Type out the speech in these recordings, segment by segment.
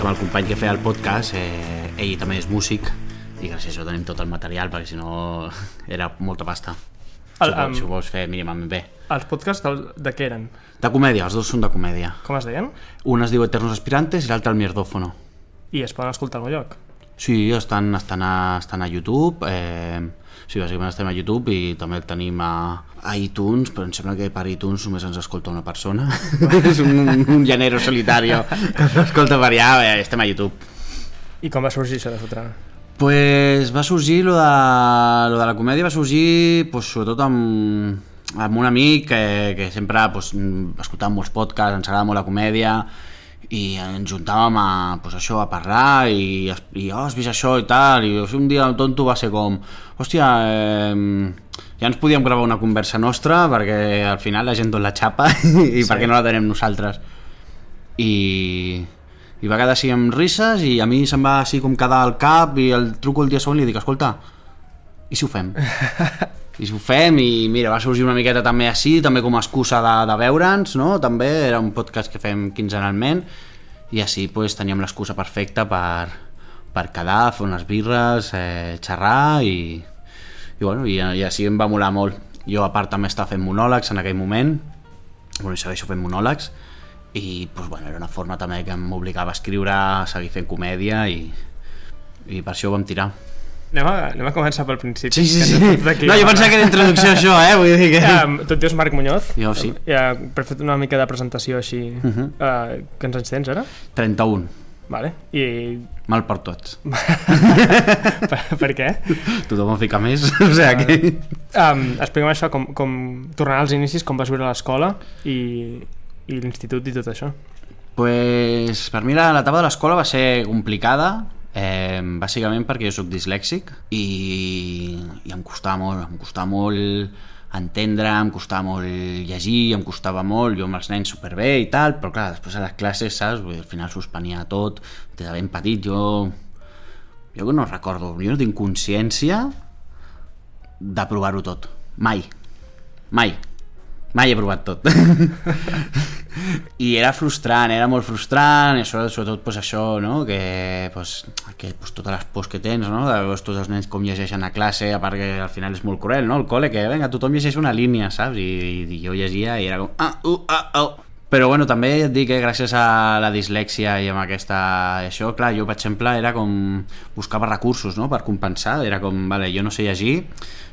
que amb el company que feia el podcast, eh, ell també és músic, i gràcies a això tenim tot el material, perquè si no era molta pasta. El- si, em- si ho vols fer mínimament bé. Els podcasts de, de què eren? De comèdia, els dos són de comèdia. Com es deien? Un es diu Eternos Aspirantes i l'altre El Mierdófono. I es poden escoltar a algun lloc? Sí, estan, estan, a, estan a YouTube, eh, sí, bàsicament estem a YouTube i també el tenim a, a iTunes, però em sembla que per iTunes només ens escolta una persona. és un, un llanero solitario que s'escolta per allà, eh, estem a YouTube. I com va sorgir això de fotre? Pues va sorgir lo de, lo de la comèdia va sorgir pues, sobretot amb, amb un amic que, que sempre pues, escoltàvem molts podcasts, ens agrada molt la comèdia i ens juntàvem a, pues, això, a parlar i, i oh, has vist això i tal i un dia el tonto va ser com hòstia, eh, ja ens podíem gravar una conversa nostra perquè al final la gent dona la xapa i sí. per què no la tenem nosaltres i, i va quedar així amb risses i a mi se'm va així com quedar al cap i el truco el dia següent i li dic, escolta, i si ho fem? I ho fem i mira, va sorgir una miqueta també així, també com a excusa de, de veure'ns, no? També era un podcast que fem quinzenalment i així pues, teníem l'excusa perfecta per, per quedar, fer unes birres, eh, xerrar i, i, bueno, i, i així em va molar molt. Jo a part també estava fent monòlegs en aquell moment, bueno, segueixo fent monòlegs i pues, bueno, era una forma també que m'obligava a escriure, a seguir fent comèdia i, i per això ho vam tirar. Anem a, anem a començar pel principi. Sí, sí, sí. d'aquí. No, jo pensava que era introducció això, eh? Vull dir que... Um, tu et dius Marc Muñoz. Jo sí. Ja, per fer una mica de presentació així. Uh. -huh. uh, que ens anys tens, ara? 31. Vale. I Mal per tots. per, per què? Tothom en fica més. o sigui que... Um, explica'm això, com, com tornar als inicis, com vas viure a l'escola i, i l'institut i tot això. Pues, per mi la- l'etapa de l'escola va ser complicada, eh, bàsicament perquè jo sóc dislèxic i, i em costava molt, em costava molt entendre, em costava molt llegir, em costava molt, jo amb els nens superbé i tal, però clar, després a les classes, saps, al final suspenia tot, des de ben petit, jo jo no recordo, jo no tinc consciència de provar-ho tot, mai, mai, mai he provat tot. I era frustrant, era molt frustrant, i sobretot, pues, això, no? que, pues, que pues, totes les pors que tens, no? de veure tots els nens com llegeixen a classe, a part que al final és molt cruel, no? el col·le, que venga, tothom llegeix una línia, saps? I, i jo llegia i era com... Ah, uh, ah, oh. Però bueno, també et dic que gràcies a la dislèxia i amb aquesta... Això, clar, jo per exemple era com... Buscava recursos, no?, per compensar. Era com, vale, jo no sé llegir,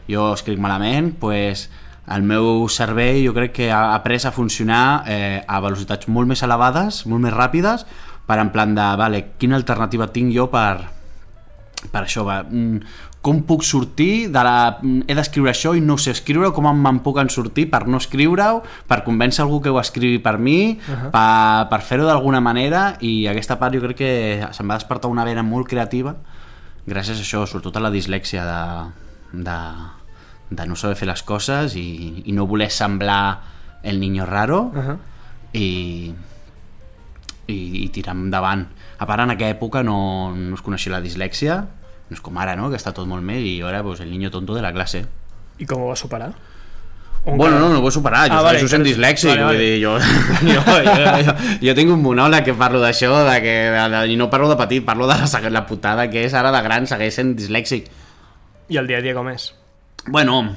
jo escric malament, pues, el meu cervell jo crec que ha après a funcionar eh, a velocitats molt més elevades, molt més ràpides, per en plan de, vale, quina alternativa tinc jo per, per això, va, mm, com puc sortir de la... mm, he d'escriure això i no sé escriure, com me'n puc en sortir per no escriure-ho, per convèncer algú que ho escrivi per mi, uh -huh. per, per fer-ho d'alguna manera? I aquesta part jo crec que se'm va despertar una vena molt creativa gràcies a això, sobretot a la dislèxia de, de, de no saber fer les coses i, i no voler semblar el niño raro Uh -huh. i, i, i tirar endavant. A part, en aquella època no, no es coneixia la dislèxia, no és com ara, no?, que està tot molt més, i jo era pues, el niño tonto de la classe. I com ho vas superar? Bueno, no, no ho he superat, jo Ah, vale, sent però- dislèxic, vale, vale, vull dir, jo, jo, jo, jo, jo tinc un monòleg que parlo d'això, de que, i no parlo de petit, parlo de la, la putada que és ara de gran, segueix sent dislèxic. I el dia a dia com és? Bueno,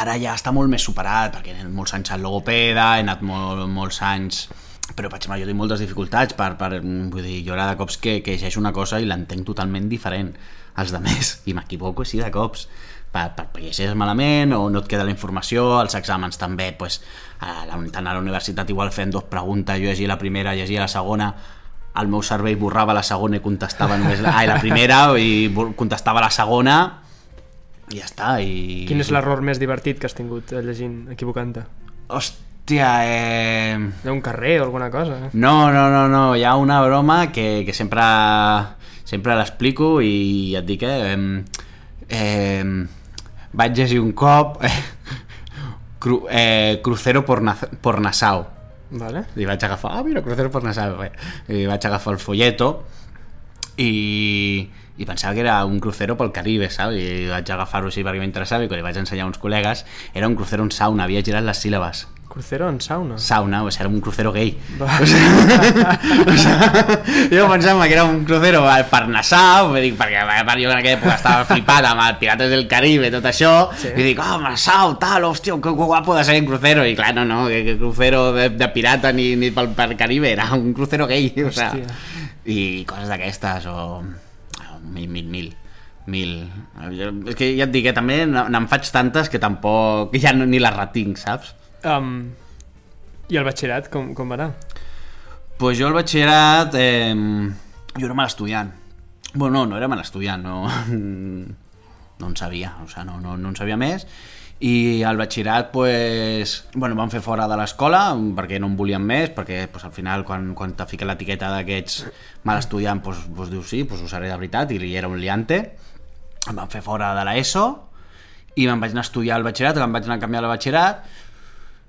ara ja està molt més superat, perquè he anat molts anys al logopeda, he anat molt, molts anys... Però, per exemple, jo tinc moltes dificultats per, per vull dir, jo ara de cops que, que llegeixo una cosa i l'entenc totalment diferent als de més, i m'equivoco així de cops. Per, per, per llegeixes malament o no et queda la informació, els exàmens també pues, a la, a la universitat igual fent dos preguntes, jo llegia la primera llegia la segona, el meu cervell borrava la segona i contestava només la, ai, la primera i contestava la segona i ja està i... Quin és l'error més divertit que has tingut eh, llegint, equivocant-te? Hòstia, eh... Hi ha un carrer o alguna cosa? No, no, no, no, hi ha una broma que, que sempre, sempre l'explico i et dic, eh, eh, eh, vaig llegir un cop eh, cru, eh, Crucero por, Na por Nassau Vale. i vaig agafar, ah mira, Crucero por Nassau eh. i vaig agafar el folleto i, i pensava que era un crucero pel Caribe, saps? I vaig agafar-ho així perquè m'interessava i quan li vaig ensenyar a uns col·legues era un crucero en sauna, havia girat les síl·labes Crucero en sauna. Sauna, o sigui, era un crucero gay. Va. O sigui, jo pensava que era un crucero per Nassau, dir, perquè a part jo en aquella època estava flipat amb el Pirates del Caribe i tot això, Sí. i dic, oh, Nassau, tal, hòstia, que guapo de ser un crucero, i clar, no, no, que, que crucero de, de pirata ni, ni pel, per Caribe, era un crucero gay, o Hòstia. sigui, i coses d'aquestes, o o mil, mil, mil, mil. Jo- És que ja et dic, que també n'en faig tantes que tampoc, ja no, ni les retinc, saps? Um, I el batxillerat, com, com va anar? Pues jo el batxillerat... Eh, jo era mal estudiant. Bueno, no, no era mal estudiant, no, no en sabia, o sigui, no, no, no en sabia més. I al batxillerat, pues, bueno, van fer fora de l'escola perquè no em volien més, perquè pues, al final quan, quan t'ha ficat l'etiqueta d'aquests mal estudiant, pues, pues dius sí, pues ho seré de veritat, i era un liante. Em van fer fora de l'ESO i me'n vaig anar a estudiar al batxillerat, em vaig anar a canviar al batxillerat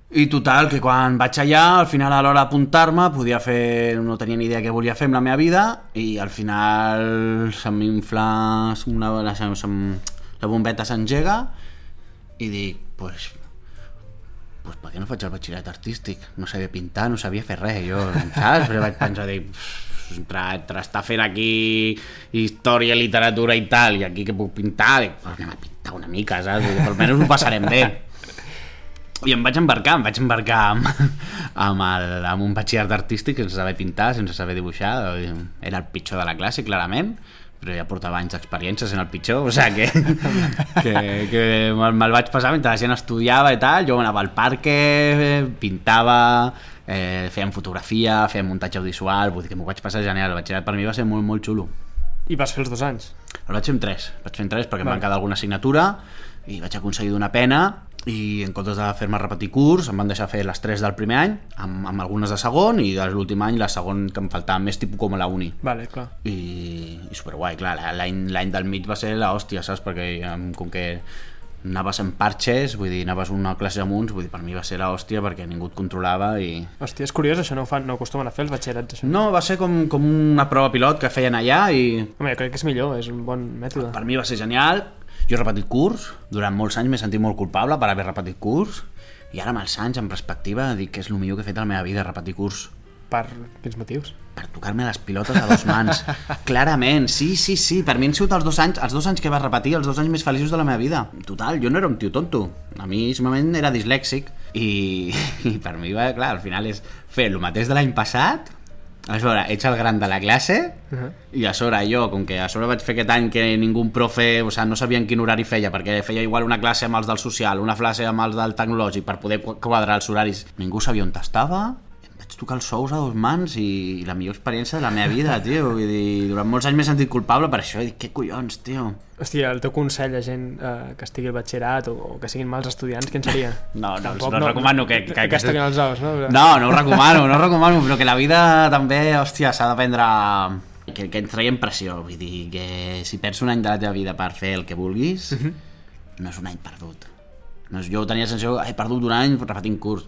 i total, que quan vaig allà, al final a l'hora d'apuntar-me, podia fer... no tenia ni idea què volia fer amb la meva vida i al final se'm infla una, la, la bombeta s'engega i dic, pues, pues per què no faig el batxillerat artístic? No sabia pintar, no sabia fer res, jo, saps? Però vaig pensar, dic, "Pff, entre, entre estar fent aquí història, literatura i tal, i aquí que puc pintar, dic, pues anem a pintar una mica, saps? Dic, almenys ho passarem bé. I em vaig embarcar, em vaig embarcar amb, amb, el, amb un batxillerat artístic sense saber pintar, sense saber dibuixar. Era el pitjor de la classe, clarament, però ja portava anys d'experiència sent el pitjor, o sigui que, que, que me'l me'l vaig passar mentre la gent estudiava i tal, jo anava al parc, pintava, eh, fèiem fotografia, fèiem muntatge audiovisual, vull dir que m'ho vaig passar genial, el batxillerat per mi va ser molt, molt xulo. I vas fer els dos anys. El vaig fer en tres, vaig fer en tres perquè em Val. van quedar alguna assignatura i vaig aconseguir d'una pena i en comptes de fer-me repetir curs em van deixar fer les tres del primer any amb, amb algunes de segon i de l'últim any la segon que em faltava més tipus com a la uni Vale, clar. i, i superguai, clar, l'any del mig va ser l'hòstia, saps? Perquè com que anaves en parxes, vull dir, anaves una classe amunt, vull dir, per mi va ser l'hòstia perquè ningú et controlava i... Hòstia, és curiós, això no ho, fan, no ho acostumen a fer els batxillerats, això. No, va ser com, com una prova pilot que feien allà i Home, jo crec que és millor, és un bon mètode. per mi va ser genial. Jo he repetit curs, durant molts anys m'he sentit molt culpable per haver repetit curs, i ara amb els anys, en perspectiva, dic que és el millor que he fet a la meva vida, repetir curs. Per quins motius? Per tocar-me les pilotes a dos mans. Clarament, sí, sí, sí. Per mi han sigut els dos anys, els dos anys que vas repetir, els dos anys més feliços de la meva vida. Total, jo no era un tio tonto. A mi, simplement, era dislèxic. I, i per mi, va, clar, al final és fer el mateix de l'any passat, a sobre, ets el gran de la classe, Uh -huh. i a sobre jo, com que a sobre vaig fer aquest any que ningú profe, o sigui, no sabien quin horari feia, perquè feia igual una classe amb els del social, una classe amb els del tecnològic, per poder qu- quadrar els horaris. Ningú sabia on estava, vaig tocar els sous a dos mans i, la millor experiència de la meva vida, tio. Vull dir, durant molts anys m'he sentit culpable per això, i dic, què collons, tio? Hòstia, el teu consell a gent eh, que estigui al batxillerat o, o que siguin mals estudiants, quin seria? No, no, Tampoc no, recomano que... que, que es toquin els ous, no? No, no ho recomano, no ho recomano, però que la vida també, hòstia, s'ha d'aprendre que, que ens traiem pressió, vull dir, que si perds un any de la teva vida per fer el que vulguis, no és un any perdut. No és, jo tenia la sensació, he perdut un any repetint curs.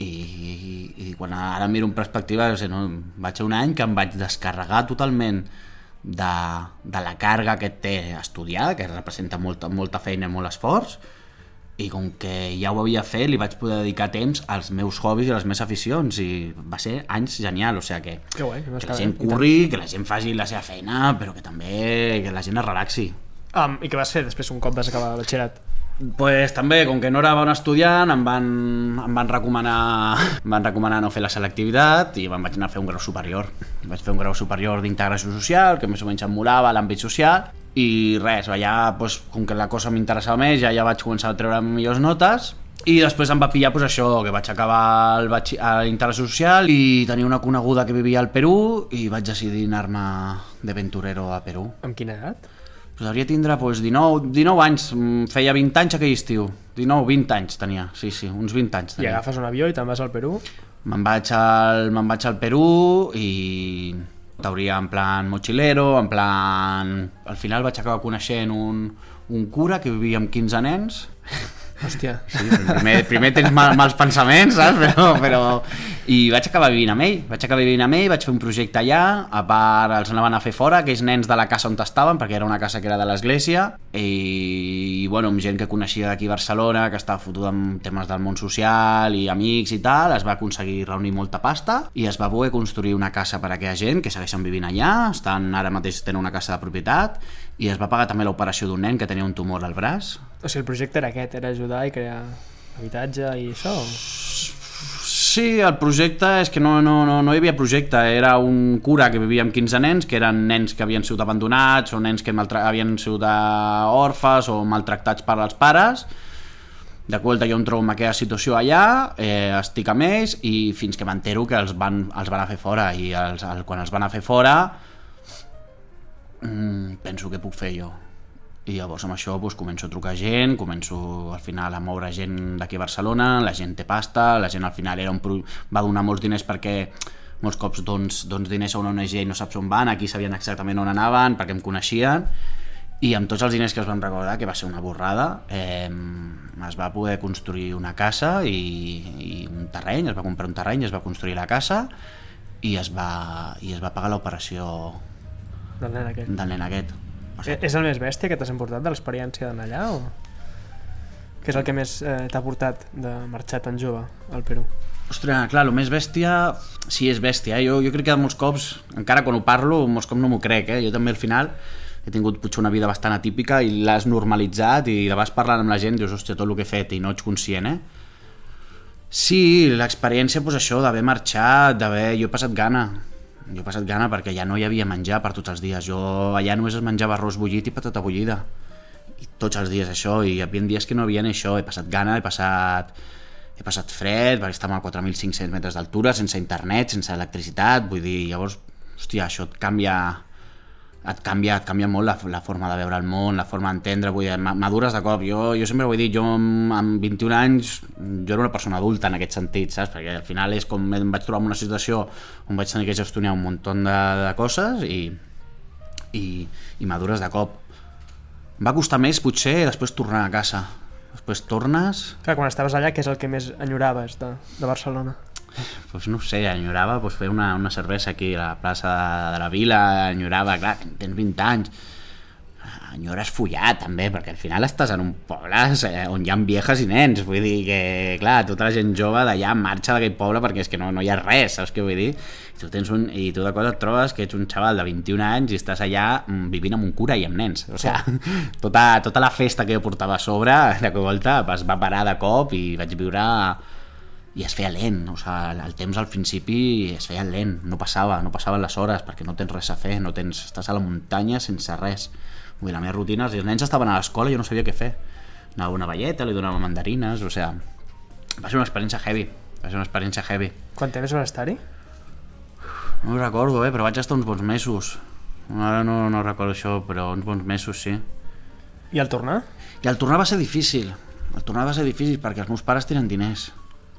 I, i, i quan ara miro en perspectiva, no sé, no, vaig ser un any que em vaig descarregar totalment de, de la càrrega que té estudiar, que representa molta, molta feina i molt esforç, i com que ja ho havia fet, li vaig poder dedicar temps als meus hobbies i a les meves aficions, i va ser anys genial, o sigui que, Que guai, que està la gent curri, que la gent faci la seva feina, però que també que la gent es relaxi. Um, I què vas fer després un cop vas acabar el batxillerat? Pues, també, com que no era bon estudiant, em van, em van, recomanar, em van recomanar no fer la selectivitat i me'n vaig anar a fer un grau superior. Vaig fer un grau superior d'integració social, que més o menys em molava l'àmbit social, i res, allà, pues, com que la cosa m'interessava més, ja, ja vaig començar a treure millors notes, i després em va pillar pues, això, que vaig acabar el batxi- a integració social i tenia una coneguda que vivia al Perú i vaig decidir anar-me de venturero a Perú. Amb quina edat? Pues hauria tindre pues, 19, 19 anys, mm, feia 20 anys aquell estiu. 19, 20 anys tenia, sí, sí, uns 20 anys I tenia. agafes un avió i te'n vas al Perú? Me'n vaig, al, me'n vaig al Perú i t'hauria en plan mochilero, en plan... Al final vaig acabar coneixent un, un cura que vivia amb 15 nens Hòstia. Sí, primer, primer tens mal, mals pensaments, saps? Però, però... I vaig acabar vivint amb ell, vaig acabar vivint amb ell, vaig fer un projecte allà, a part els anaven a fer fora, aquells nens de la casa on estaven, perquè era una casa que era de l'església, i, i bueno, amb gent que coneixia d'aquí Barcelona, que estava fotuda amb temes del món social i amics i tal, es va aconseguir reunir molta pasta i es va poder construir una casa per a aquella gent que segueixen vivint allà, estan ara mateix tenen una casa de propietat i es va pagar també l'operació d'un nen que tenia un tumor al braç. O sigui, el projecte era aquest, era ajudar i crear habitatge i això? Sí, el projecte és que no, no, no, no hi havia projecte, era un cura que vivia amb 15 nens, que eren nens que havien sigut abandonats o nens que havien sigut eh, orfes o maltractats per als pares. De qual jo em trobo en aquella situació allà, eh, estic amb ells i fins que m'entero que els van, els van a fer fora i els, el, quan els van a fer fora penso que puc fer jo. I llavors amb això doncs, començo a trucar gent, començo al final a moure gent d'aquí a Barcelona, la gent té pasta, la gent al final era un pro... va donar molts diners perquè molts cops dons, dons diners a una ONG i no saps on van, aquí sabien exactament on anaven, perquè em coneixien, i amb tots els diners que es van recordar, que va ser una borrada, eh, es va poder construir una casa i, i un terreny, es va comprar un terreny, es va construir la casa i es va, i es va pagar l'operació Del nen aquest. del nen aquest. O Eh, És el més bèstia que t'has emportat de l'experiència d'anar allà o...? Què és el que més eh, t'ha portat de marxar tan jove al Perú? Ostres, clar, el més bèstia, sí és bèstia, eh? jo, jo crec que molts cops, encara quan ho parlo, molts cops no m'ho crec, eh? jo també al final he tingut potser una vida bastant atípica i l'has normalitzat i de vas parlant amb la gent dius, hòstia, tot el que he fet i no ets conscient, eh? Sí, l'experiència, doncs això, d'haver marxat, d'haver... Jo he passat gana, jo he passat gana perquè ja no hi havia menjar per tots els dies. Jo allà només es menjava arròs bullit i patata bullida. I tots els dies això, i hi havia dies que no havia ni això. He passat gana, he passat, he passat fred, perquè estàvem a 4.500 metres d'altura, sense internet, sense electricitat, vull dir, llavors, hòstia, això et canvia et canvia, et canvia molt la, la forma de veure el món, la forma d'entendre, vull dir, ma- madures de cop. Jo, jo sempre ho he dit, jo amb, amb 21 anys, jo era una persona adulta en aquest sentit, saps? Perquè al final és com em vaig trobar en una situació on vaig tenir que gestionar un munt de, de coses i, i, i madures de cop. Va costar més, potser, després tornar a casa. Després tornes, Clar, quan estaves allà, què és el que més enyoraves de, de Barcelona? Pues no sé, enyorava pues, fer una, una cervesa aquí a la plaça de, de la vila, enyorava, clar, tens 20 anys, enyores follar també, perquè al final estàs en un poble eh, on hi ha viejes i nens, vull dir que, clar, tota la gent jove d'allà marxa d'aquell poble perquè és que no, no hi ha res, saps què vull dir? I tu, tens un, i tu de cosa et trobes que ets un xaval de 21 anys i estàs allà mm, vivint amb un cura i amb nens, o sigui, tota, tota la festa que jo portava a sobre, de cop volta, es va parar de cop i vaig viure i es feia lent, o sigui, el temps al principi es feia lent, no passava, no passaven les hores perquè no tens res a fer, no tens, estàs a la muntanya sense res. Vull dir, la meva rutina, els nens estaven a l'escola i jo no sabia què fer. Anava una velleta, li donava mandarines, o sigui, va ser una experiència heavy, va ser una experiència heavy. Quant temps vas estar-hi? No ho recordo, eh, però vaig estar uns bons mesos. Ara no, no recordo això, però uns bons mesos, sí. I al tornar? I el tornar va ser difícil. El tornar va ser difícil perquè els meus pares tenen diners.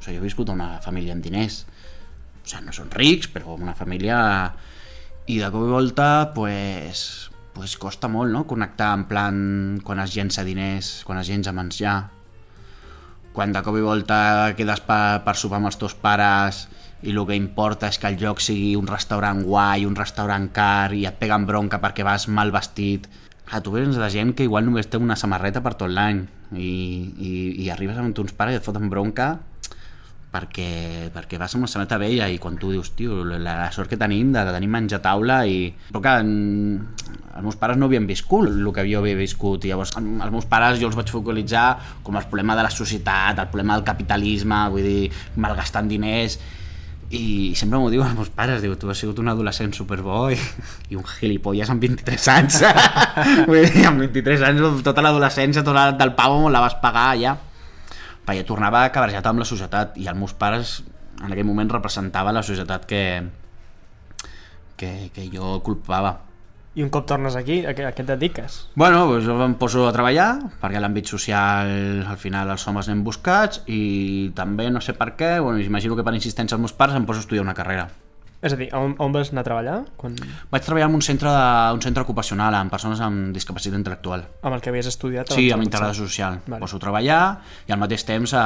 O sigui, jo he viscut a una família amb diners. O sigui, no són rics, però una família... I de cop i volta, pues, pues costa molt, no?, connectar en plan quan es llença diners, quan es llença menjar. Quan de cop i volta quedes per, per sopar amb els teus pares i el que importa és que el lloc sigui un restaurant guai, un restaurant car i et peguen bronca perquè vas mal vestit. Clar, tu vens de gent que igual només té una samarreta per tot l'any i, i, i arribes amb uns pares i et foten bronca perquè, perquè vas amb una samarreta vella i quan tu dius, tio, la, la sort que tenim de, de tenir menjar taula i... Però clar, en- els meus pares no havien viscut el que jo havia viscut. I llavors amb els meus pares jo els vaig focalitzar com el problema de la societat, el problema del capitalisme, vull dir, malgastant diners. I sempre m'ho diuen els meus pares, diu, tu has sigut un adolescent superbo i, i un gilipolles amb 23 anys. Vull dir, amb 23 anys tota l'adolescència, tota la del pavo la vas pagar ja perquè tornava cabrejat amb la societat i els meus pares en aquell moment representava la societat que, que, que jo culpava I un cop tornes aquí, a què, a què et dediques? Bueno, doncs jo em poso a treballar, perquè l'àmbit social al final els homes anem buscats i també, no sé per què, bueno, imagino que per insistència dels meus pares em poso a estudiar una carrera. És a dir, on, on vas anar a treballar? Quan... Vaig treballar en un centre, de, un centre ocupacional amb persones amb discapacitat intel·lectual. Amb el que havies estudiat? Sí, amb començar? social. Vale. Vale. Poso a treballar i al mateix temps eh,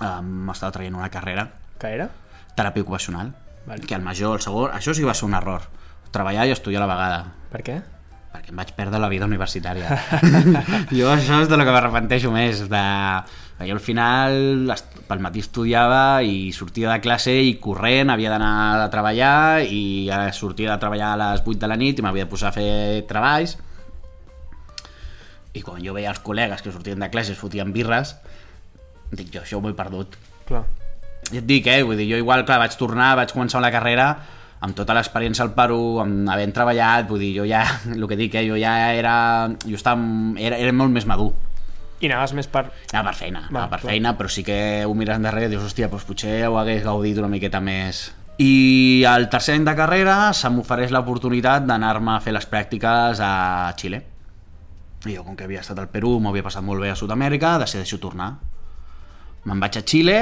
eh, m'estava traient una carrera Que era? teràpia ocupacional. Vale. Que el major, el segon, això sí que va ser un error. Treballar i estudiar a la vegada. Per què? Perquè em vaig perdre la vida universitària. jo això és de lo que m'arrepenteixo més. De... Jo al final pel matí estudiava i sortia de classe i corrent havia d'anar a treballar i ara sortia de treballar a les 8 de la nit i m'havia de posar a fer treballs i quan jo veia els col·legues que sortien de classe es fotien birres dic jo això ho he perdut Clar. i et dic, eh, vull dir, jo igual, clar, vaig tornar, vaig començar la carrera amb tota l'experiència al Perú, amb havent treballat, vull dir, jo ja, el que dic, eh, jo ja era, jo estava, era, era molt més madur, I anaves més per... anava per feina, anava Va, per clar. feina, però sí que ho mires endarrere i dius, hòstia, doncs potser ho hagués gaudit una miqueta més. I al tercer any de carrera se m'ofereix l'oportunitat d'anar-me a fer les pràctiques a Xile. I jo, com que havia estat al Perú, m'ho havia passat molt bé a Sud-amèrica, decideixo tornar. Me'n vaig a Xile,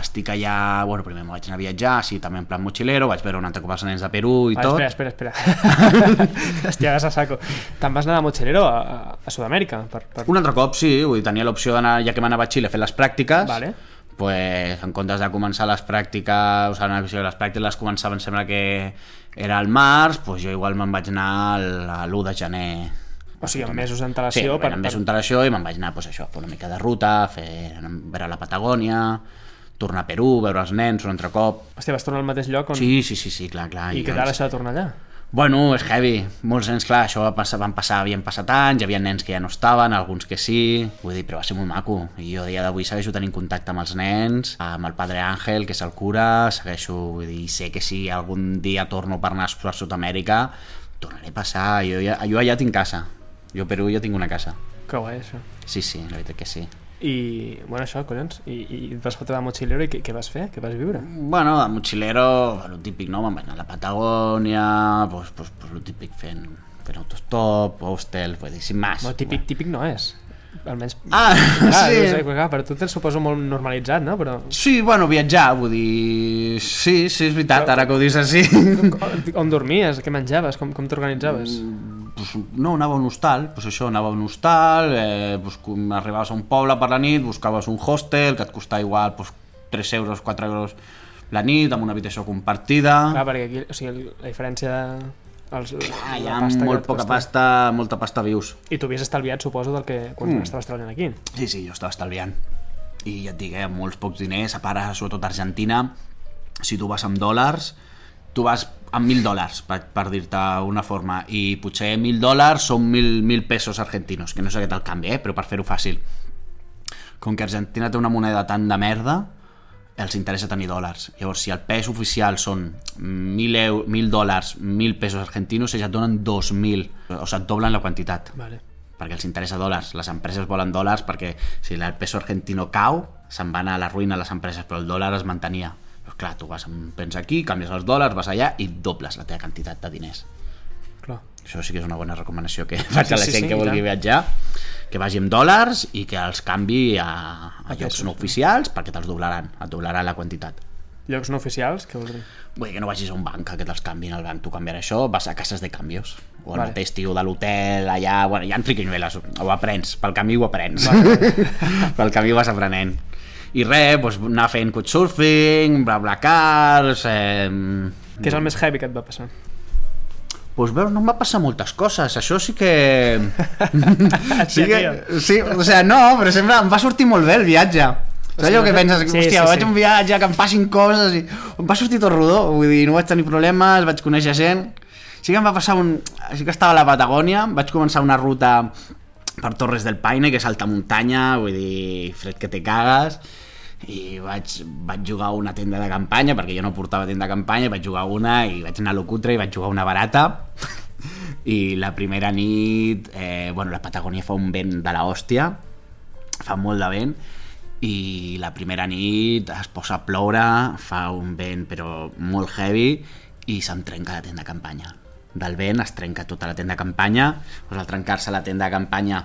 estic allà... Bueno, primer me vaig anar a viatjar, sí, també en plan mochilero, vaig veure un altre cop els nens de Perú i Ah, tot. espera, espera, espera. Hòstia, vas a saco. Te'n vas anar de mochilero a, a, Sud-amèrica? Per, per... Un altre cop, sí, vull dir, tenia l'opció d'anar, ja que m'anava a Xile a fer les pràctiques, Vale. pues, en comptes de començar les pràctiques, o sigui, les pràctiques les començaven, em sembla que era al març, pues jo igual me'n vaig anar a l'1 de gener. O sigui, amb mesos Sí, d'antelació... per, amb més antelació i me'n vaig anar pues, això, a fer una mica de ruta, a fer, a veure la Patagònia, tornar a Perú, veure els nens un altre cop. Hòstia, vas tornar al mateix lloc on... Sí, sí, sí, sí clar, clar. I què doncs- tal això de tornar allà? Bueno, és heavy. Molts nens, clar, això va passar, van passar, havien passat anys, hi havia nens que ja no estaven, alguns que sí, vull dir, però va ser molt maco. I jo a dia d'avui segueixo tenint contacte amb els nens, amb el padre Àngel, que és el cura, segueixo, vull dir, sé que si algun dia torno per anar a Sud-amèrica, tornaré a passar, jo, jo allà tinc casa. Jo a Perú ja tinc una casa. Que guai, això. Sí, sí, la veritat que sí. I, bueno, això, collons, i, i et vas fotre de mochilero i què, què vas fer? Què vas viure? Bueno, de mochilero, lo típic, no? Me'n vaig anar a la Patagònia, pues, pues, pues lo típic, fent, fent autostop, hostel, dir, sin más. Bueno, típic, típic no és. Almenys... Ah, clar, sí. no sé, clar, per tu te'l suposo molt normalitzat, no? Però... Sí, bueno, viatjar, vull dir... Sí, sí, és veritat, ara que ho dius així. On dormies? Què menjaves? Com, com t'organitzaves? Pues, no, anava a un hostal, pues això, anava a un hostal, eh, pues, arribaves a un poble per la nit, buscaves un hostel que et costava igual pues, 3 euros, 4 euros la nit, amb una habitació compartida... Clar, perquè aquí, o sigui, la diferència de... Els, Ah, hi ha molt poca costa. pasta, molta pasta vius. I tu havies estalviat, suposo, del que quan mm. estaves treballant aquí. Sí, sí, jo estava estalviant. I ja et dic, eh, molts pocs diners, a part, sobretot a Argentina, si tu vas amb dòlars, tu vas amb 1.000 dòlars, per, per dir-te una forma, i potser 1.000 dòlars són 1.000, 1.000 pesos argentinos, que no sé què tal canvi, eh, però per fer-ho fàcil. Com que Argentina té una moneda tan de merda, els interessa tenir dòlars. Llavors, si el pes oficial són 1.000, eu, 1.000 dòlars, 1.000 pesos argentinos, ells et donen 2.000, o sigui, et doblen la quantitat Vale. perquè els interessa dòlars. Les empreses volen dòlars perquè si el peso argentino cau, se'n van a la ruïna les empreses, però el dòlar es mantenia. Clar, tu vas amb pens aquí, canvies els dòlars, vas allà i dobles la teva quantitat de diners. Clar. Això sí que és una bona recomanació que faig a la sí, gent sí, que i vulgui viatjar, que vagi amb dòlars i que els canvi a, a, A llocs no oficials perquè te'ls doblaran, et doblaran la quantitat. Llocs no oficials, què vols dir? Vull dir que no vagis a un banc que te'ls canviin al banc, tu canviaràs això, vas a cases de canvios o al Vale. mateix tio de l'hotel allà, bueno, hi ha triquinyueles ho aprens, pel camí ho aprens pel camí ho vas aprenent i res, doncs anar fent couchsurfing blablacars eh, Què és el més heavy que et va passar? Pues veus, no em va passar moltes coses, això sí que... sí, que sí, o sigui, no, però sempre em va sortir molt bé el viatge. Saps allò que penses, Sí, hòstia, sí, vaig sí. un viatge, que em passin coses, i em va sortir tot rodó, vull dir, no vaig tenir problemes, vaig conèixer gent. Sí que em va passar un... Sí que estava a la Patagònia, vaig començar una ruta per Torres del Paine, que és alta muntanya, vull dir, fred que te cagues, i vaig, vaig jugar una tenda de campanya, perquè jo no portava tenda de campanya, vaig jugar una i vaig anar a lo cutre i vaig jugar una barata, i la primera nit, eh, bueno, la Patagònia fa un vent de la hòstia, fa molt de vent, i la primera nit es posa a ploure, fa un vent però molt heavy, i se'm trenca la tenda de campanya. Del vent es trenca tota la tenda de campanya, doncs al trencar-se la tenda de campanya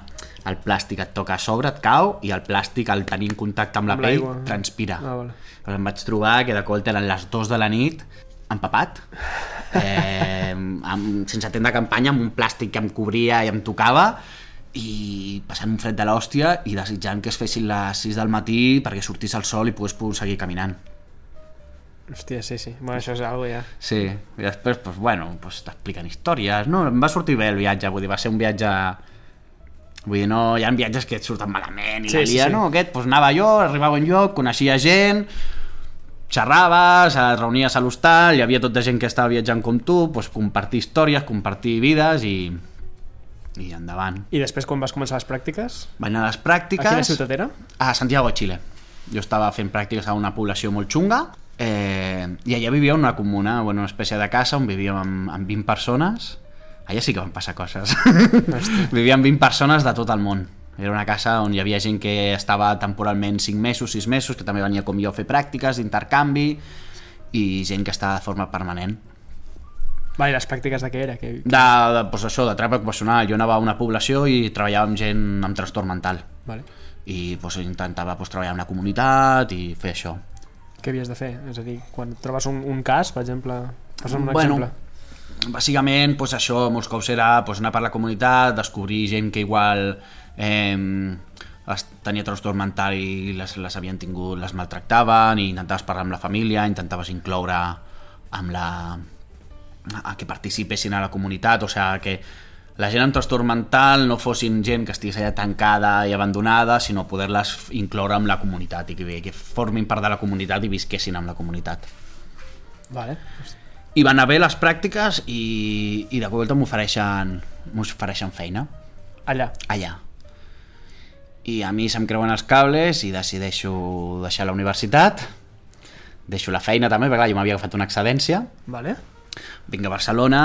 el plàstic et toca a sobre, et cau, i el plàstic al tenir en contacte amb la Amb pell transpira. Ah, vale. Pues em vaig trobar que de cop eren les 2 de la nit, empapat, eh, amb, sense tenda de campanya, amb un plàstic que em cobria i em tocava, i passant un fred de l'hòstia i desitjant que es fessin les 6 del matí perquè sortís el sol i pogués seguir caminant. Hòstia, sí, sí. Bueno, això és algo ja. Sí, i després, pues, bueno, pues, t'expliquen històries, no? Em va sortir bé el viatge, vull dir, va ser un viatge... Vull dir, no, hi ha viatges que et surten malament i Sí, la sí, lia, sí. no? Aquest, pues, anava jo, arribava a un lloc, coneixia gent, xerraves, et reunies a l'hostal, hi havia tota gent que estava viatjant com tu, pues, compartir històries, compartir vides i, i endavant. I després, quan vas començar les pràctiques, Vaig anar a les a pràctiques... quina ciutat era? a Santiago de Chile. Jo estava fent pràctiques a una població molt xunga eh, i allà vivia una comuna, bueno, una espècie de casa on vivíem amb, amb 20 persones. Allà sí que van passar coses. vivíem 20 persones de tot el món. Era una casa on hi havia gent que estava temporalment 5 mesos, 6 mesos, que també venia com jo a fer pràctiques d'intercanvi i gent que estava de forma permanent. Va, i les pràctiques de què era? Que... De, de pues això, de terapia ocupacional. Jo anava a una població i treballava amb gent amb trastorn mental Vale. i pues, intentava pues, treballar amb la comunitat i fer això. Què havies de fer? És a dir, quan trobes un, un cas, per exemple... Posa'm un Bueno, exemple. bàsicament pues, això molts cops era pues, anar per la comunitat descobrir gent que igual eh, es- tenia trastorn mental i les, les havien tingut, les maltractaven i intentaves parlar amb la família, intentaves incloure amb la a que participessin a la comunitat, o sigui que la gent amb trastorn mental no fossin gent que estigués allà tancada i abandonada, sinó poder-les incloure amb la comunitat i que, que formin part de la comunitat i visquessin amb la comunitat. Vale. I van bé les pràctiques i, i de volta m'ofereixen m'ofereixen feina Allà. allà. I a mi se'm creuen els cables i decideixo deixar la universitat, deixo la feina també, perquè clar, jo m'havia agafat una excedència, Vale. vinc a Barcelona,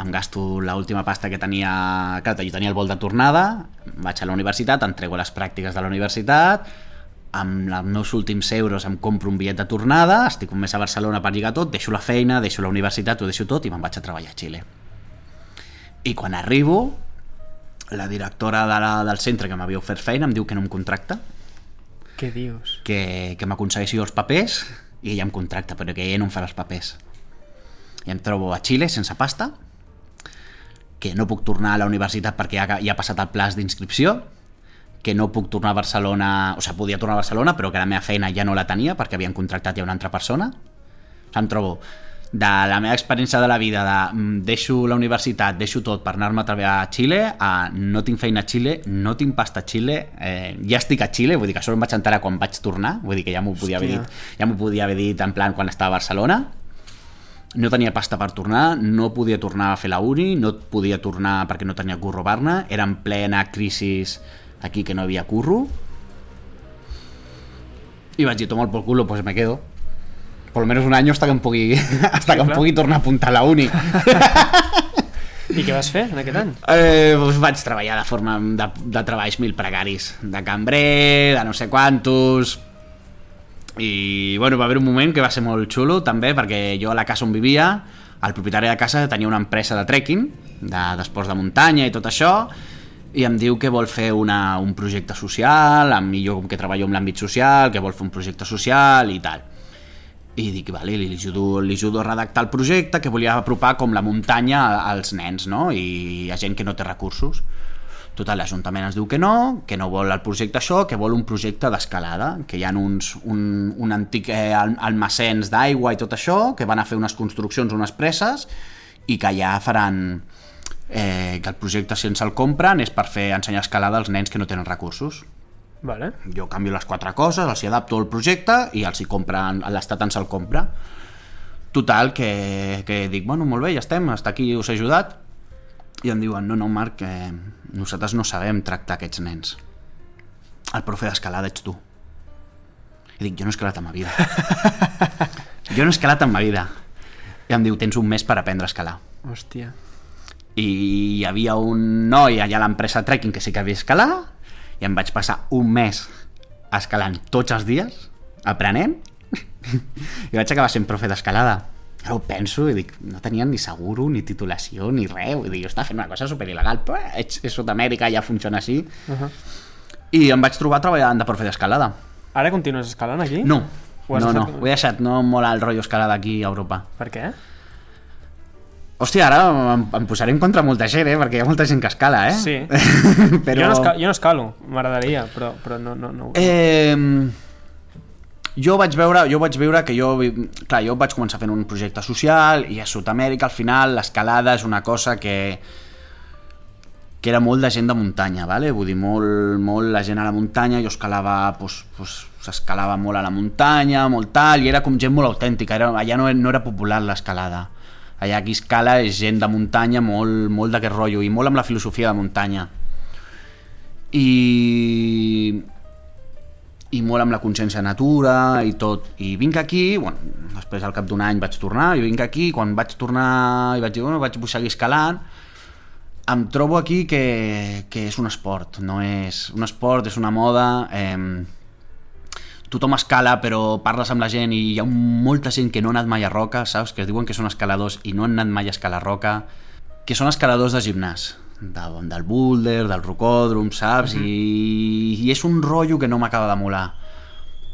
em gasto l'última pasta que tenia... Clar, jo tenia el vol de tornada, vaig a la universitat, entrego les pràctiques de la universitat, amb els meus últims euros em compro un bitllet de tornada, estic un mes a Barcelona per lligar tot, deixo la feina, deixo la universitat, ho deixo tot i me'n vaig a treballar a Xile. I quan arribo, la directora de la, del centre que m'havia ofert feina em diu que no em contracta, Què dius? que, que m'aconsegueixi els papers i ella em contracta, però que ella no em farà els papers. I em trobo a Xile sense pasta, que no puc tornar a la universitat perquè ja, ja ha passat el plaç d'inscripció, que no puc tornar a Barcelona, o sigui, podia tornar a Barcelona, però que la meva feina ja no la tenia perquè havien contractat ja una altra persona. O sigui, em trobo de la meva experiència de la vida, de mm, deixo la universitat, deixo tot per anar-me a treballar a Xile, a no tinc feina a Xile, no tinc pasta a Xile, eh, ja estic a Xile, vull dir que això em vaig enterar quan vaig tornar, vull dir que ja m'ho podia haver dit, ja m'ho podia haver dit en plan quan estava a Barcelona, no tenia pasta per tornar, no podia tornar a fer la uni, no podia tornar perquè no tenia curro a Barna, era en plena crisi aquí que no havia curro, i vaig dir, toma el por culo, pues me quedo. Por lo menos un año hasta que em pugui, hasta que em pugui tornar a apuntar a la uni. I què vas fer en aquest any? Eh, doncs vaig treballar de forma de, de treballs mil pregaris, de cambrer, de no sé quantos... I bueno, va haver un moment que va ser molt xulo també perquè jo a la casa on vivia el propietari de casa tenia una empresa de trekking de- d'esports de muntanya i tot això i em diu que vol fer una, un projecte social amb jo com que treballo en l'àmbit social que vol fer un projecte social i tal i dic, vale, li ajudo, li ajudo a redactar el projecte que volia apropar com la muntanya als nens no? i a gent que no té recursos Total, l'Ajuntament ens diu que no, que no vol el projecte això, que vol un projecte d'escalada, que hi ha uns, un, un antic eh, al- almacens d'aigua i tot això, que van a fer unes construccions, unes presses, i que allà faran... Eh, que el projecte, si ens el compren, és per fer ensenyar escalada als nens que no tenen recursos. Vale. Jo canvio les quatre coses, els hi adapto el projecte i els hi compren, l'Estat ens el compra. Total, que, que dic, bueno, molt bé, ja estem, hasta aquí us he ajudat. I em diuen, no, no, Marc, que nosaltres no sabem tractar aquests nens. El profe d'escalada ets tu. I dic, jo no he escalat en ma vida. jo no he escalat en ma vida. I em diu, tens un mes per aprendre a escalar Hòstia. i hi havia un noi allà a l'empresa trekking que sí que havia escalar i em vaig passar un mes escalant tots els dies, aprenent i vaig acabar sent profe d'escalada ara ho penso i dic, no tenien ni seguro, ni titulació, ni res vull dir, jo estava fent una cosa super il·legal però eh, és, Sud-amèrica, ja funciona així Uh -huh. i em vaig trobar treballant de profe d'escalada Ara continues escalant aquí? no, no, no, deixat? ho he deixat no mola el rotllo escalada aquí a Europa Per què? Hòstia, ara em, em posaré en contra molta gent, eh? Perquè hi ha molta gent que escala, eh? Sí. però... Jo, no escalo, jo no escalo, m'agradaria, però, però no, no, no. Eh, Jo vaig veure, jo vaig veure que jo, clar, jo vaig començar fent un projecte social i a Sud-amèrica al final l'escalada és una cosa que que era molt de gent de muntanya, vale? vull dir, molt, molt la gent a la muntanya, jo escalava, pues, pues, s'escalava molt a la muntanya, molt tal, i era com gent molt autèntica, era, allà no, no era popular l'escalada. Allà qui escala és gent de muntanya, molt, molt d'aquest rotllo, i molt amb la filosofia de muntanya. I, i molt amb la consciència natura i tot. I vinc aquí, bueno, després al cap d'un any vaig tornar, i vinc aquí, quan vaig tornar i vaig dir, bueno, vaig seguir escalant, em trobo aquí que, que és un esport, no és un esport, és una moda, eh, tothom escala però parles amb la gent i hi ha molta gent que no ha anat mai a roca, saps? Que es diuen que són escaladors i no han anat mai a escalar roca, que són escaladors de gimnàs, de, del boulder, del rocòdrom, saps? Mm -hmm. I, I és un rotllo que no m'acaba de molar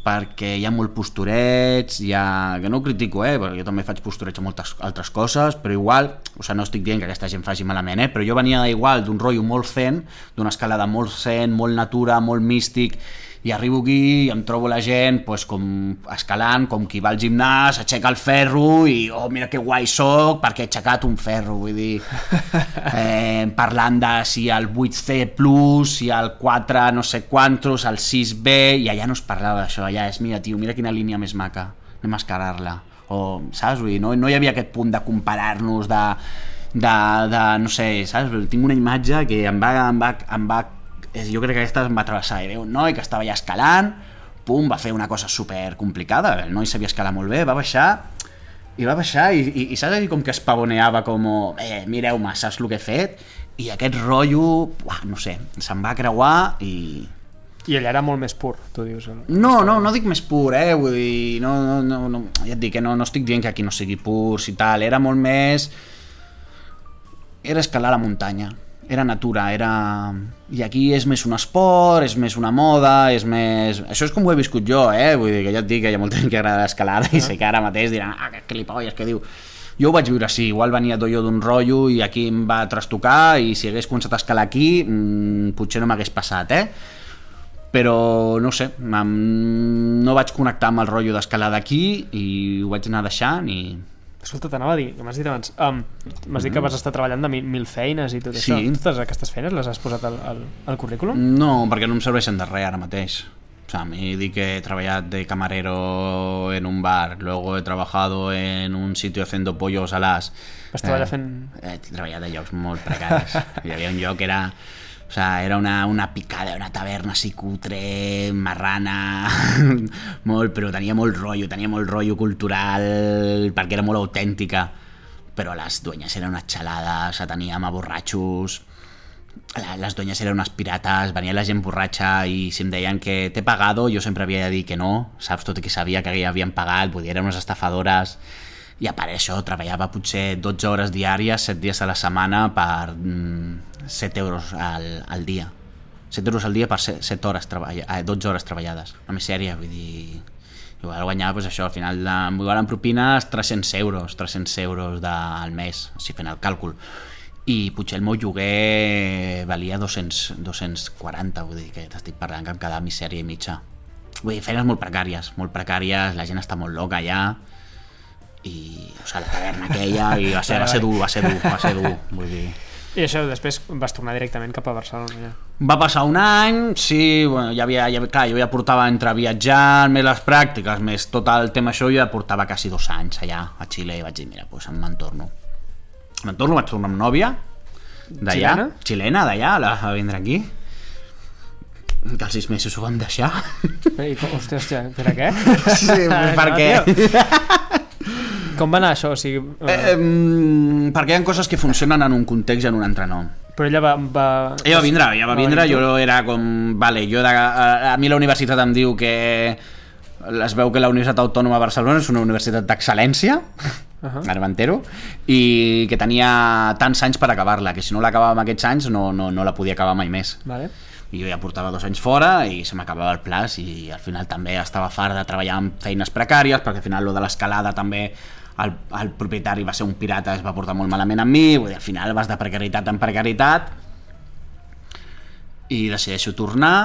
perquè hi ha molt posturets, hi ha... que no ho critico, eh, perquè jo també faig posturets a moltes altres coses, però igual, o sigui, no estic dient que aquesta gent faci malament, eh, però jo venia igual d'un rotllo molt zen, d'una escalada molt zen, molt natura, molt místic, i arribo aquí i em trobo la gent pues, com escalant, com qui va al gimnàs, aixeca el ferro i oh, mira que guai soc perquè he aixecat un ferro, vull dir eh, parlant de si el 8C plus, si el 4 no sé quantos, el 6B i allà no es parlava d'això, allà és mira tio, mira quina línia més maca, anem a escalar-la o saps, vull dir, no, no hi havia aquest punt de comparar-nos de, de, de, no sé, saps? Tinc una imatge que em va, em va, em va jo crec que aquesta em va travessar i veu un noi que estava ja escalant pum, va fer una cosa super complicada el noi sabia escalar molt bé, va baixar i va baixar i, i, i saps com que es pavoneava com, eh, mireu-me, saps el que he fet? I aquest rotllo, uah, no sé, se'n va creuar i... I ell era molt més pur, tu dius. No, no, no dic més pur, eh? Vull dir, no, no, no, no ja et dic que no, no estic dient que aquí no sigui pur i tal, era molt més... Era escalar la muntanya era natura, era... I aquí és més un esport, és més una moda, és més... Això és com ho he viscut jo, eh? Vull dir que ja et dic que hi ha molta gent que agrada l'escalada i sé que ara mateix diran, ah, que clipolles, que diu... Jo ho vaig viure així, igual venia jo d'un rotllo i aquí em va trastocar i si hagués començat a escalar aquí mmm, potser no m'hagués passat, eh? Però no sé, no vaig connectar amb el rotllo d'escalada aquí i ho vaig anar deixant i Escolta, t'anava a dir, que m'has dit abans, um, m'has dit que vas estar treballant de mil, mil feines i tot sí. això. Totes aquestes feines les has posat al, al, al currículum? No, perquè no em serveixen de res ara mateix. O sea, a mí di que he trabajado de camarero en un bar, luego he trabajado en un sitio haciendo pollos a las... Vas treballar eh, fent... He treballat de llocs molt precaris. Hi havia un lloc que era o sea, era una, una picada, una taverna així cutre, marrana, molt, però tenia molt rotllo, tenia molt rotllo cultural, perquè era molt autèntica. Però les dueñas eren unes xalades, teníem a borratxos, les dueñas eren unes pirates, venia la gent borratxa i si em deien que t'he pagado, jo sempre havia de dir que no, saps? Tot que sabia que havien pagat, vull dir, eren unes estafadores i a part això treballava potser 12 hores diàries, 7 dies a la setmana per mm, 7 euros al, al dia. 7 euros al dia per 7, 7 hores treball, eh, 12 hores treballades. Una misèria, vull dir igual guanyava pues, això, al final de, igual en propines 300 euros 300 euros de, al mes, així fent el càlcul. I potser el meu lloguer valia 200, 240 vull dir que t'estic parlant que em quedava misèria i mitja. Vull dir, feines molt precàries molt precàries, la gent està molt loca allà i o sigui, la taverna aquella i va ser, va ser dur, va ser dur, va ser dur vull dir i això després vas tornar directament cap a Barcelona ja. Va passar un any, sí, bueno, ja havia, ja, clar, jo ja portava entre viatjant, més les pràctiques, més tot el tema això, jo ja portava quasi dos anys allà a Xile i vaig dir, mira, doncs pues, me'n torno. Me'n torno, vaig tornar amb nòvia, d'allà, xilena, xilena d'allà, a vindre aquí, que als sis mesos ho vam deixar. I, hòstia, hòstia, per a què? Sí, perquè... Com va anar això? O sigui, eh, eh, perquè hi ha coses que funcionen en un context i en un altre no. Però ella va... va... Ella va vindre, ella va vindre, jo era com... Vale, jo de, a, a mi la universitat em diu que es veu que la Universitat Autònoma de Barcelona és una universitat d'excel·lència, uh -huh. ara m'entero, i que tenia tants anys per acabar-la, que si no l'acabava en aquests anys no, no, no la podia acabar mai més. Vale. I jo ja portava dos anys fora i se m'acabava el plaç i al final també estava fart de treballar en feines precàries perquè al final lo de l'escalada també el, el propietari va ser un pirata, es va portar molt malament amb mi, vull dir, al final vas de precarietat en precarietat i decideixo tornar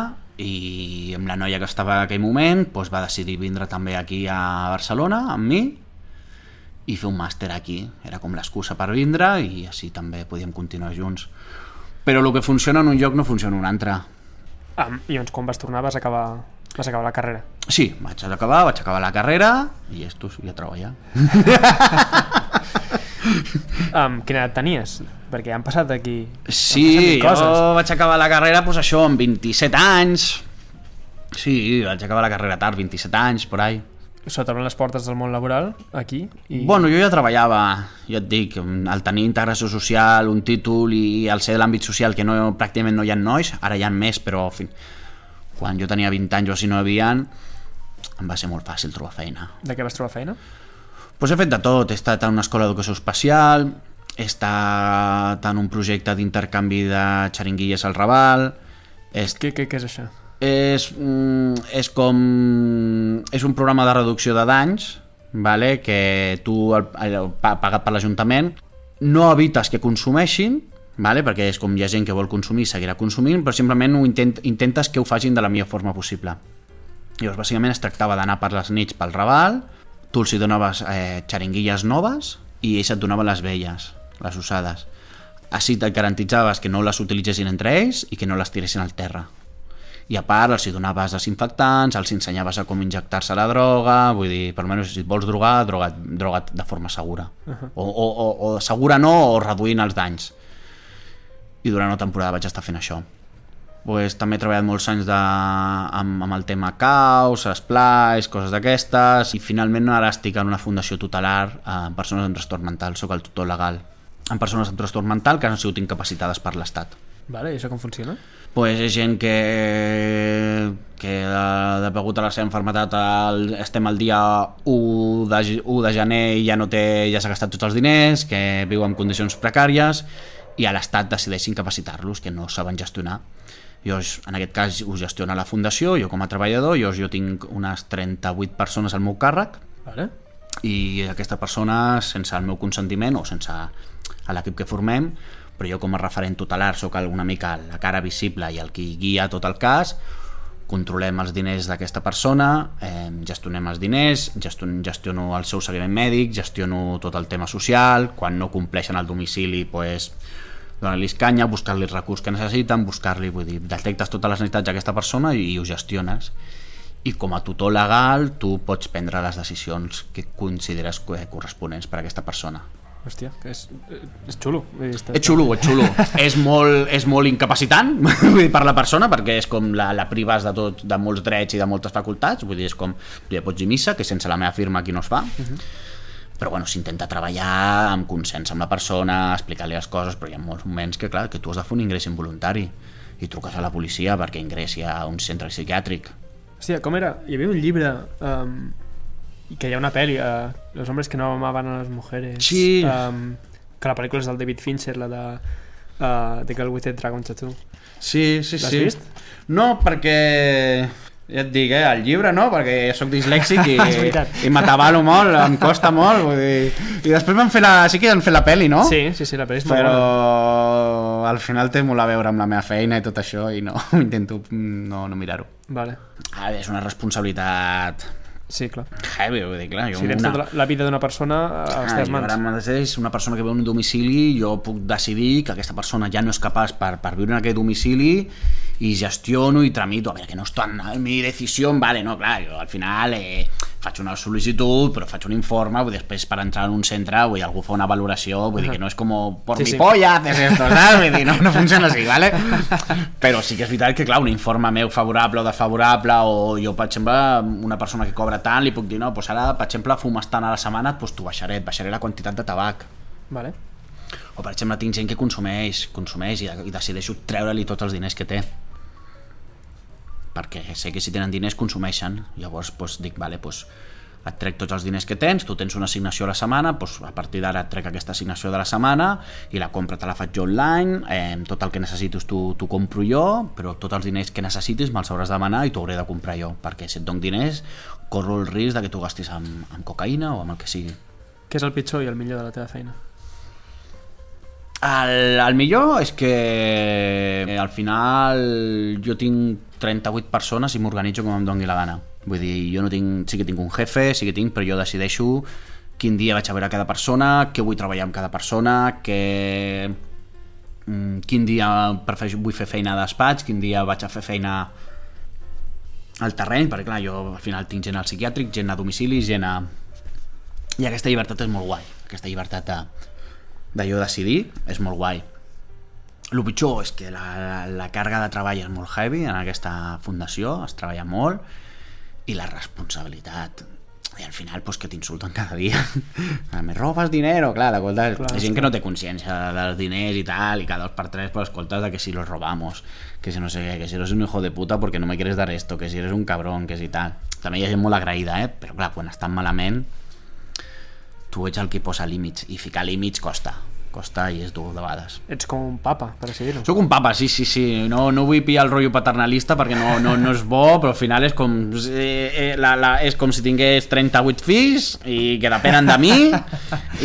i amb la noia que estava en aquell moment doncs va decidir vindre també aquí a Barcelona amb mi i fer un màster aquí. Era com l'excusa per vindre i així també podíem continuar junts. Però el que funciona en un lloc no funciona en un altre. Ah, I llavors quan vas tornar vas acabar, vas acabar la carrera. Sí, vaig acabar, vaig acabar la carrera i esto i a treballar. Um, quina edat tenies? Perquè han passat aquí... Sí, jo mil vaig acabar la carrera pues, això amb 27 anys. Sí, vaig acabar la carrera tard, 27 anys, por ahí. T'obren les portes del món laboral, aquí, i... Bueno, jo ja treballava, ja et dic, al tenir integració social, un títol i al ser de l'àmbit social que no, pràcticament no hi ha nois, ara hi ha més, però en fi, quan jo tenia 20 anys o si no hi havia, em va ser molt fàcil trobar feina. De què vas trobar feina? Pues he fet de tot, he estat en una escola d'educació espacial, he estat en un projecte d'intercanvi de xeringuilles al Raval, he Què, què, què és això? és, mm, és com és un programa de reducció de danys vale? que tu el, el, pa- pagat per l'Ajuntament no evites que consumeixin vale? perquè és com hi ha gent que vol consumir seguirà consumint però simplement ho intent, intentes que ho facin de la millor forma possible llavors bàsicament es tractava d'anar per les nits pel Raval tu els hi donaves eh, xeringuilles noves i ells et donaven les velles les usades així et garantitzaves que no les utilitzessin entre ells i que no les tiressin al terra i a part els hi donaves desinfectants, els ensenyaves a com injectar-se la droga, vull dir, per almenys si et vols drogar, droga't, droga't de forma segura. Uh -huh. o, o, o, o segura no, o reduint els danys. I durant una temporada vaig estar fent això. Pues, també he treballat molts anys de, amb, amb el tema caos, esplais, coses d'aquestes, i finalment ara estic en una fundació tutelar eh, en persones amb trastorn mental, sóc el tutor legal en persones amb trastorn mental que han sigut incapacitades per l'Estat Vale, i això com funciona? pues és gent que, que de, degut a la seva enfermetat el, estem al dia 1 de, 1 de gener i ja no té ja s'ha gastat tots els diners, que viu en condicions precàries i a l'Estat decideix incapacitar-los, que no saben gestionar. Jo, en aquest cas, ho gestiona la Fundació, jo com a treballador, jo, jo tinc unes 38 persones al meu càrrec, Vale. i aquesta persona, sense el meu consentiment o sense a l'equip que formem, però jo com a referent tutelar sóc una mica la cara visible i el qui guia tot el cas, controlem els diners d'aquesta persona, eh, gestionem els diners, gestion, gestiono el seu seguiment mèdic, gestiono tot el tema social, quan no compleixen el domicili, pues, donar-li canya, buscar-li els recursos que necessiten, buscar-li, vull dir, detectes totes les necessitats d'aquesta persona i, i ho gestiones. I com a tutor legal, tu pots prendre les decisions que consideres corresponents per a aquesta persona. Hòstia, que és, és xulo. És xulo, és xulo. és, molt, és molt incapacitant per la persona perquè és com la, la prives de, tot, de molts drets i de moltes facultats. Vull dir, és com, tu ja pots dir missa, que sense la meva firma aquí no es fa. Però bueno, s'intenta treballar amb consens amb la persona, explicar-li les coses, però hi ha molts moments que, clar, que tu has de fer un ingrés involuntari i truques a la policia perquè ingressi a un centre psiquiàtric. Hòstia, com era? Hi havia un llibre um, i que hi ha una pel·li, uh, Los hombres que no amaban a las mujeres. Sí. Um, que la pel·lícula és del David Fincher, la de uh, The Girl with the Dragon Tattoo. Sí, sí, L'has sí. vist? No, perquè ja et dic, eh, el llibre no, perquè sóc dislèxic i, i m'atabalo molt, em costa molt, vull dir... I després van fer la... sí que han fet la peli, no? Sí, sí, sí, la pel·li és molt Però bona. al final té molt a veure amb la meva feina i tot això i no, intento no, no mirar-ho. Vale. Ah, és una responsabilitat Sí, clar. heavy, vull dir, clar, jo Si tens una... tota la, la vida d'una persona a les Ah, teves jo mans. ara mateix una persona que veu en un domicili jo puc decidir que aquesta persona ja no és capaç per, per viure en aquest domicili i gestiono i tramito a veure que no està en mi decisió vale, no, clar, jo al final eh, faig una sol·licitud però faig un informe vull dir, després per entrar en un centre vull dir, algú fa una valoració vull dir que no és com por Sí, mi sí. polla haces esto, saps? Vull dir, no, no funciona així, vale? però sí que és veritat que clar, un informe meu favorable o desfavorable o jo per exemple una persona que cobra tant li puc dir no, doncs ara per exemple fumes tant a la setmana doncs t'ho baixaré, et baixaré la quantitat de tabac Vale. o per exemple tinc gent que consumeix consumeix i, i decideixo treure-li tots els diners que té perquè sé que si tenen diners consumeixen llavors doncs, dic, vale, doncs, et trec tots els diners que tens, tu tens una assignació a la setmana doncs, a partir d'ara et trec aquesta assignació de la setmana i la compra te la faig jo online eh, tot el que necessites tu, tu compro jo però tots els diners que necessitis me'ls hauràs de demanar i t'ho hauré de comprar jo perquè si et dono diners corro el risc de que tu gastis amb, amb cocaïna o amb el que sigui Què és el pitjor i el millor de la teva feina? El, el millor és que eh, al final jo tinc 38 persones i m'organitzo com em doni la gana. Vull dir, jo no tinc, sí que tinc un jefe, sí que tinc, però jo decideixo quin dia vaig a veure cada persona, què vull treballar amb cada persona, què, mm, quin dia prefereixo, vull fer feina a despatx, quin dia vaig a fer feina al terreny, perquè clar, jo al final tinc gent al psiquiàtric, gent a domicili, gent a... I aquesta llibertat és molt guai, aquesta llibertat de, de jo decidir és molt guai. El pitjor és que la, la, la càrrega de treball és molt heavy en aquesta fundació, es treballa molt, i la responsabilitat i al final pues, que t'insulten cada dia me robes dinero, clar, escolta, Clar, gent que no té consciència dels diners i tal, i cada dos per tres pues, escoltes de que si los robamos, que si no sé què, que si eres un hijo de puta porque no me quieres dar esto, que si eres un cabrón, que si tal. També hi ha gent molt agraïda, eh? però clar, quan estan malament tu ets el que posa límits, i ficar límits costa, costa i és dur de vegades. Ets com un papa, per així dir-ho. Soc un papa, sí, sí, sí. No, no vull pillar el rotllo paternalista perquè no, no, no és bo, però al final és com, eh, eh, la, la, és com si tingués 38 fills i que depenen de mi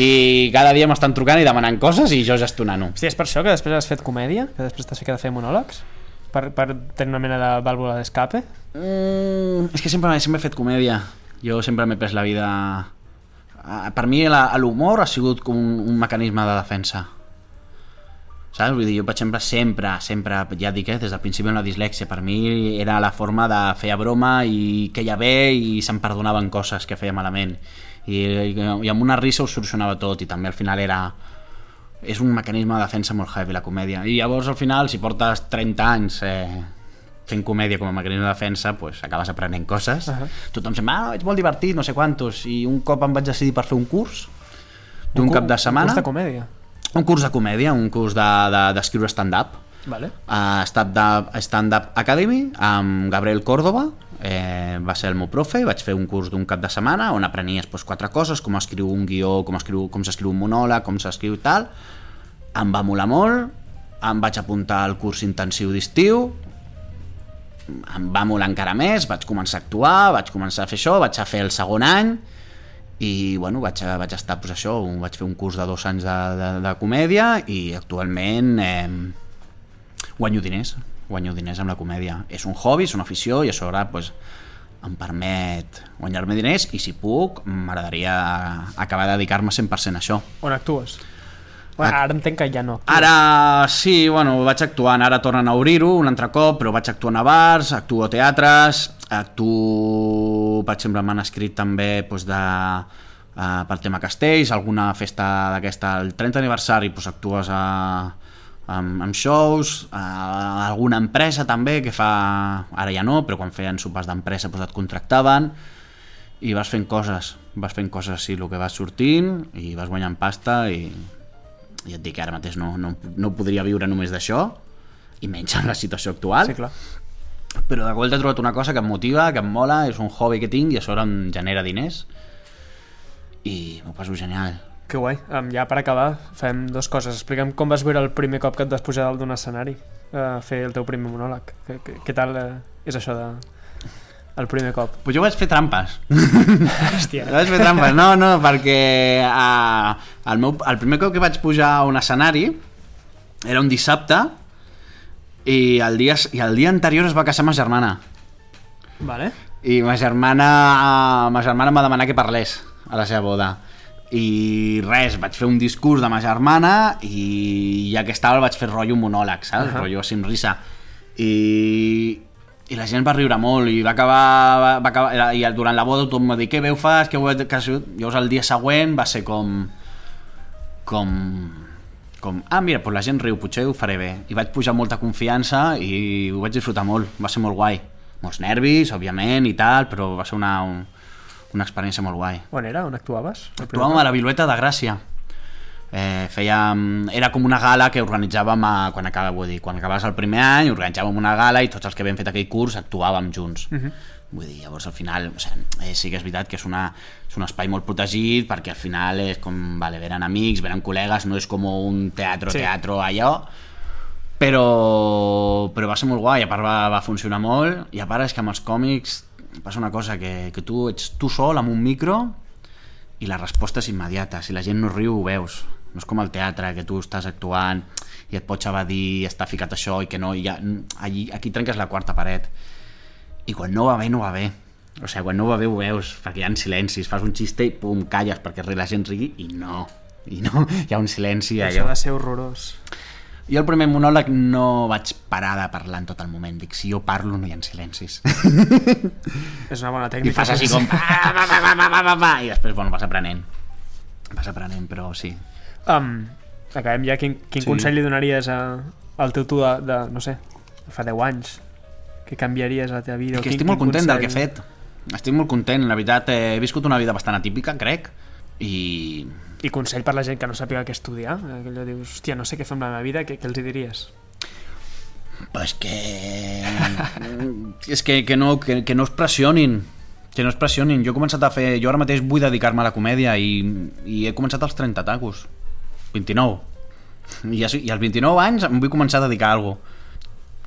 i cada dia m'estan trucant i demanant coses i jo gestionant-ho. Hòstia, és per això que després has fet comèdia? Que després t'has ficat a fer monòlegs? Per, per tenir una mena de vàlvula d'escape? Mm, és que sempre, sempre he fet comèdia. Jo sempre m'he pres la vida... Ah, Per mi l'humor ha sigut com un, un mecanisme de defensa. Saps? Vull dir, jo, per exemple, sempre, sempre, ja dic, eh, des del principi amb la dislèxia, per mi era la forma de fer broma i que ja bé i se'm perdonaven coses que feia malament. I, i, i amb una risa ho solucionava tot i també al final era és un mecanisme de defensa molt heavy la comèdia i llavors al final si portes 30 anys eh, fent comèdia com a mecanisme de defensa pues, acabes aprenent coses uh. -huh. tothom sembla, ah, ets molt divertit, no sé quantos i un cop em vaig decidir per fer un curs d'un Un cap de setmana Un curs de comèdia. un curs de comèdia, un curs d'escriure de, d'escriure stand-up Vale. a Stand-Up Stand -up Academy amb Gabriel Córdoba eh, va ser el meu profe, vaig fer un curs d'un cap de setmana on aprenies doncs, quatre coses com escriu un guió, com escriu com s'escriu un monòleg, com s'escriu tal em va molar molt em vaig apuntar al curs intensiu d'estiu em va molar encara més, vaig començar a actuar vaig començar a fer això, vaig a fer el segon any i bueno, vaig, vaig estar pues, això, vaig fer un curs de dos anys de, de, de comèdia i actualment eh, guanyo diners guanyo diners amb la comèdia és un hobby, és una afició i a sobre pues, em permet guanyar-me diners i si puc m'agradaria acabar de dedicar-me 100% a això On actues? Bueno, ara entenc que ja no actues. Ara sí, bueno, vaig actuant, ara tornen a obrir-ho un altre cop, però vaig actuant a bars, actuo a teatres, actuo, per exemple, m'han escrit també doncs, de, uh, per tema castells, alguna festa d'aquesta, el 30 aniversari, doncs, actues a, amb, amb shows, a alguna empresa també que fa, ara ja no, però quan feien sopars d'empresa doncs, et contractaven i vas fent coses, vas fent coses així, el que vas sortint i vas guanyant pasta i, i et dic que ara mateix no, no, no podria viure només d'això i menys en la situació actual Sí, clar. però de cop he trobat una cosa que em motiva, que em mola és un hobby que tinc i a sobre em genera diners i m'ho passo genial Que guai. Um, ja per acabar, fem dues coses. Explica'm com vas veure el primer cop que et vas pujar dalt d'un escenari a fer el teu primer monòleg. Què, què, què tal eh, és això de... el primer cop? pues jo vaig fer trampes Hòstia. vaig fer trampes, no, no, perquè uh, el, meu, el primer cop que vaig pujar a un escenari era un dissabte i el dia, i el dia anterior es va casar ma germana Vale. i ma germana ma germana em va demanar que parlés a la seva boda i res, vaig fer un discurs de ma germana i ja que estava el vaig fer rotllo monòleg, saps? Uh. -huh. rotllo així amb risa i, i la gent va riure molt i va acabar, va, va acabar i durant la boda tothom va dir què veu fas, què veu que ha sigut?" llavors el dia següent va ser com com com, ah mira, doncs la gent riu, potser ho faré bé i vaig pujar molta confiança i ho vaig disfrutar molt, va ser molt guai molts nervis, òbviament, i tal però va ser una, un, una experiència molt guai On era? On actuaves? Actuàvem a la Vilueta de Gràcia eh, fèiem, era com una gala que organitzàvem a, quan, acaba, vull dir, quan acabaves el primer any organitzàvem una gala i tots els que havíem fet aquell curs actuàvem junts Mhm. vull dir, llavors al final o sigui, eh, sí que és veritat que és, una, és un espai molt protegit perquè al final és com, vale, venen amics, venen col·legues no és com un teatre, Sí. sí. teatre allò però, però va ser molt guai, a part va, va funcionar molt i a part és que amb els còmics passa una cosa que, que tu ets tu sol amb un micro i la resposta és immediata, si la gent no riu ho veus No és com el teatre, que tu estàs actuant i et pots evadir, està ficat això i que no, i ja, allí, aquí trenques la quarta paret. I quan no va bé, no va bé. O sigui, quan no va bé ho veus, perquè hi ha silencis, fas un xiste i pum, calles perquè la gent rigui i no, i no, hi ha un silenci Això allò. ha de ser horrorós. Jo el primer monòleg no vaig parar de parlar en tot el moment. Dic, si jo parlo no hi ha silencis. És una bona I tècnica. fas així com... "Ah, va, va, va, va, va, va, va", I després, bueno, vas aprenent. Vas aprenent, però sí. Um, acabem ja. Quin, quin Sí. consell li donaries a, al teu tu de, de, no sé, fa 10 anys? Què canviaries a la teva vida? O que quin- estic molt content del que he consell? fet. Estic molt content, la veritat, he viscut una vida bastant atípica, crec, i I consell per la gent que no sàpiga què estudiar? Que allò dius, hòstia, no sé què fer amb la meva vida, què, què els hi diries? Pues que... és que, que, no, que, que no es pressionin que no es pressionin. Jo he començat a fer... Jo ara mateix vull dedicar-me a la comèdia i, i he començat als 30 tacos. 29. I, I als 29 anys em vull començar a dedicar a alguna cosa.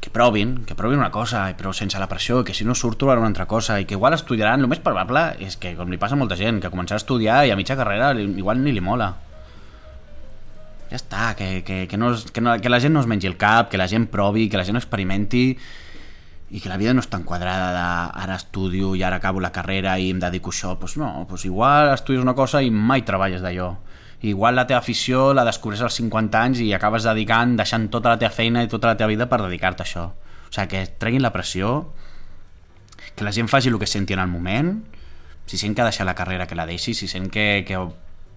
Que provin, que provin una cosa, però sense la pressió, que si no surt trobaran una altra cosa, i que igual estudiaran, el més probable és que, com li passa a molta gent, que començarà a estudiar i a mitja carrera igual ni li mola. Ja està, que, que, que, no, que, no, que la gent no es mengi el cap, que la gent provi, que la gent experimenti i que la vida no està enquadrada de ara estudio i ara acabo la carrera i em dedico a això, doncs no, doncs igual estudies una cosa i mai treballes d'allò igual la teva afició la descobreix als 50 anys i acabes dedicant, deixant tota la teva feina i tota la teva vida per dedicar-te a això. O sigui, que treguin la pressió que la gent faci el que senti en el moment. Si sent que ha deixat la carrera que la deixi. Si sent que, que,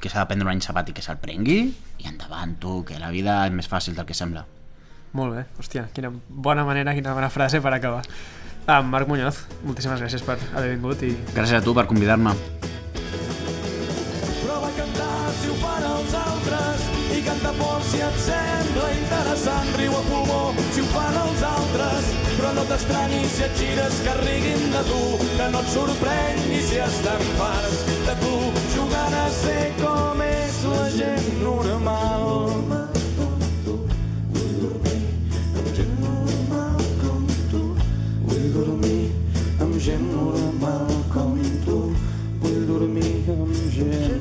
que s'ha de prendre un any sabàtic que se'l prengui. I endavant tu, que la vida és més fàcil del que sembla. Molt bé, hòstia, quina bona manera, quina bona frase per acabar. Ah, Marc Muñoz, moltíssimes gràcies per haver vingut i gràcies a tu per convidar-me si et sembla interessant, riu a pulmó si ho fan els altres, però no t'estranyis si et gires que riguin de tu, que no et sorprengui si estan farts de tu, jugant a ser com és la gent normal. Gent normal com tu, vull dormir amb gent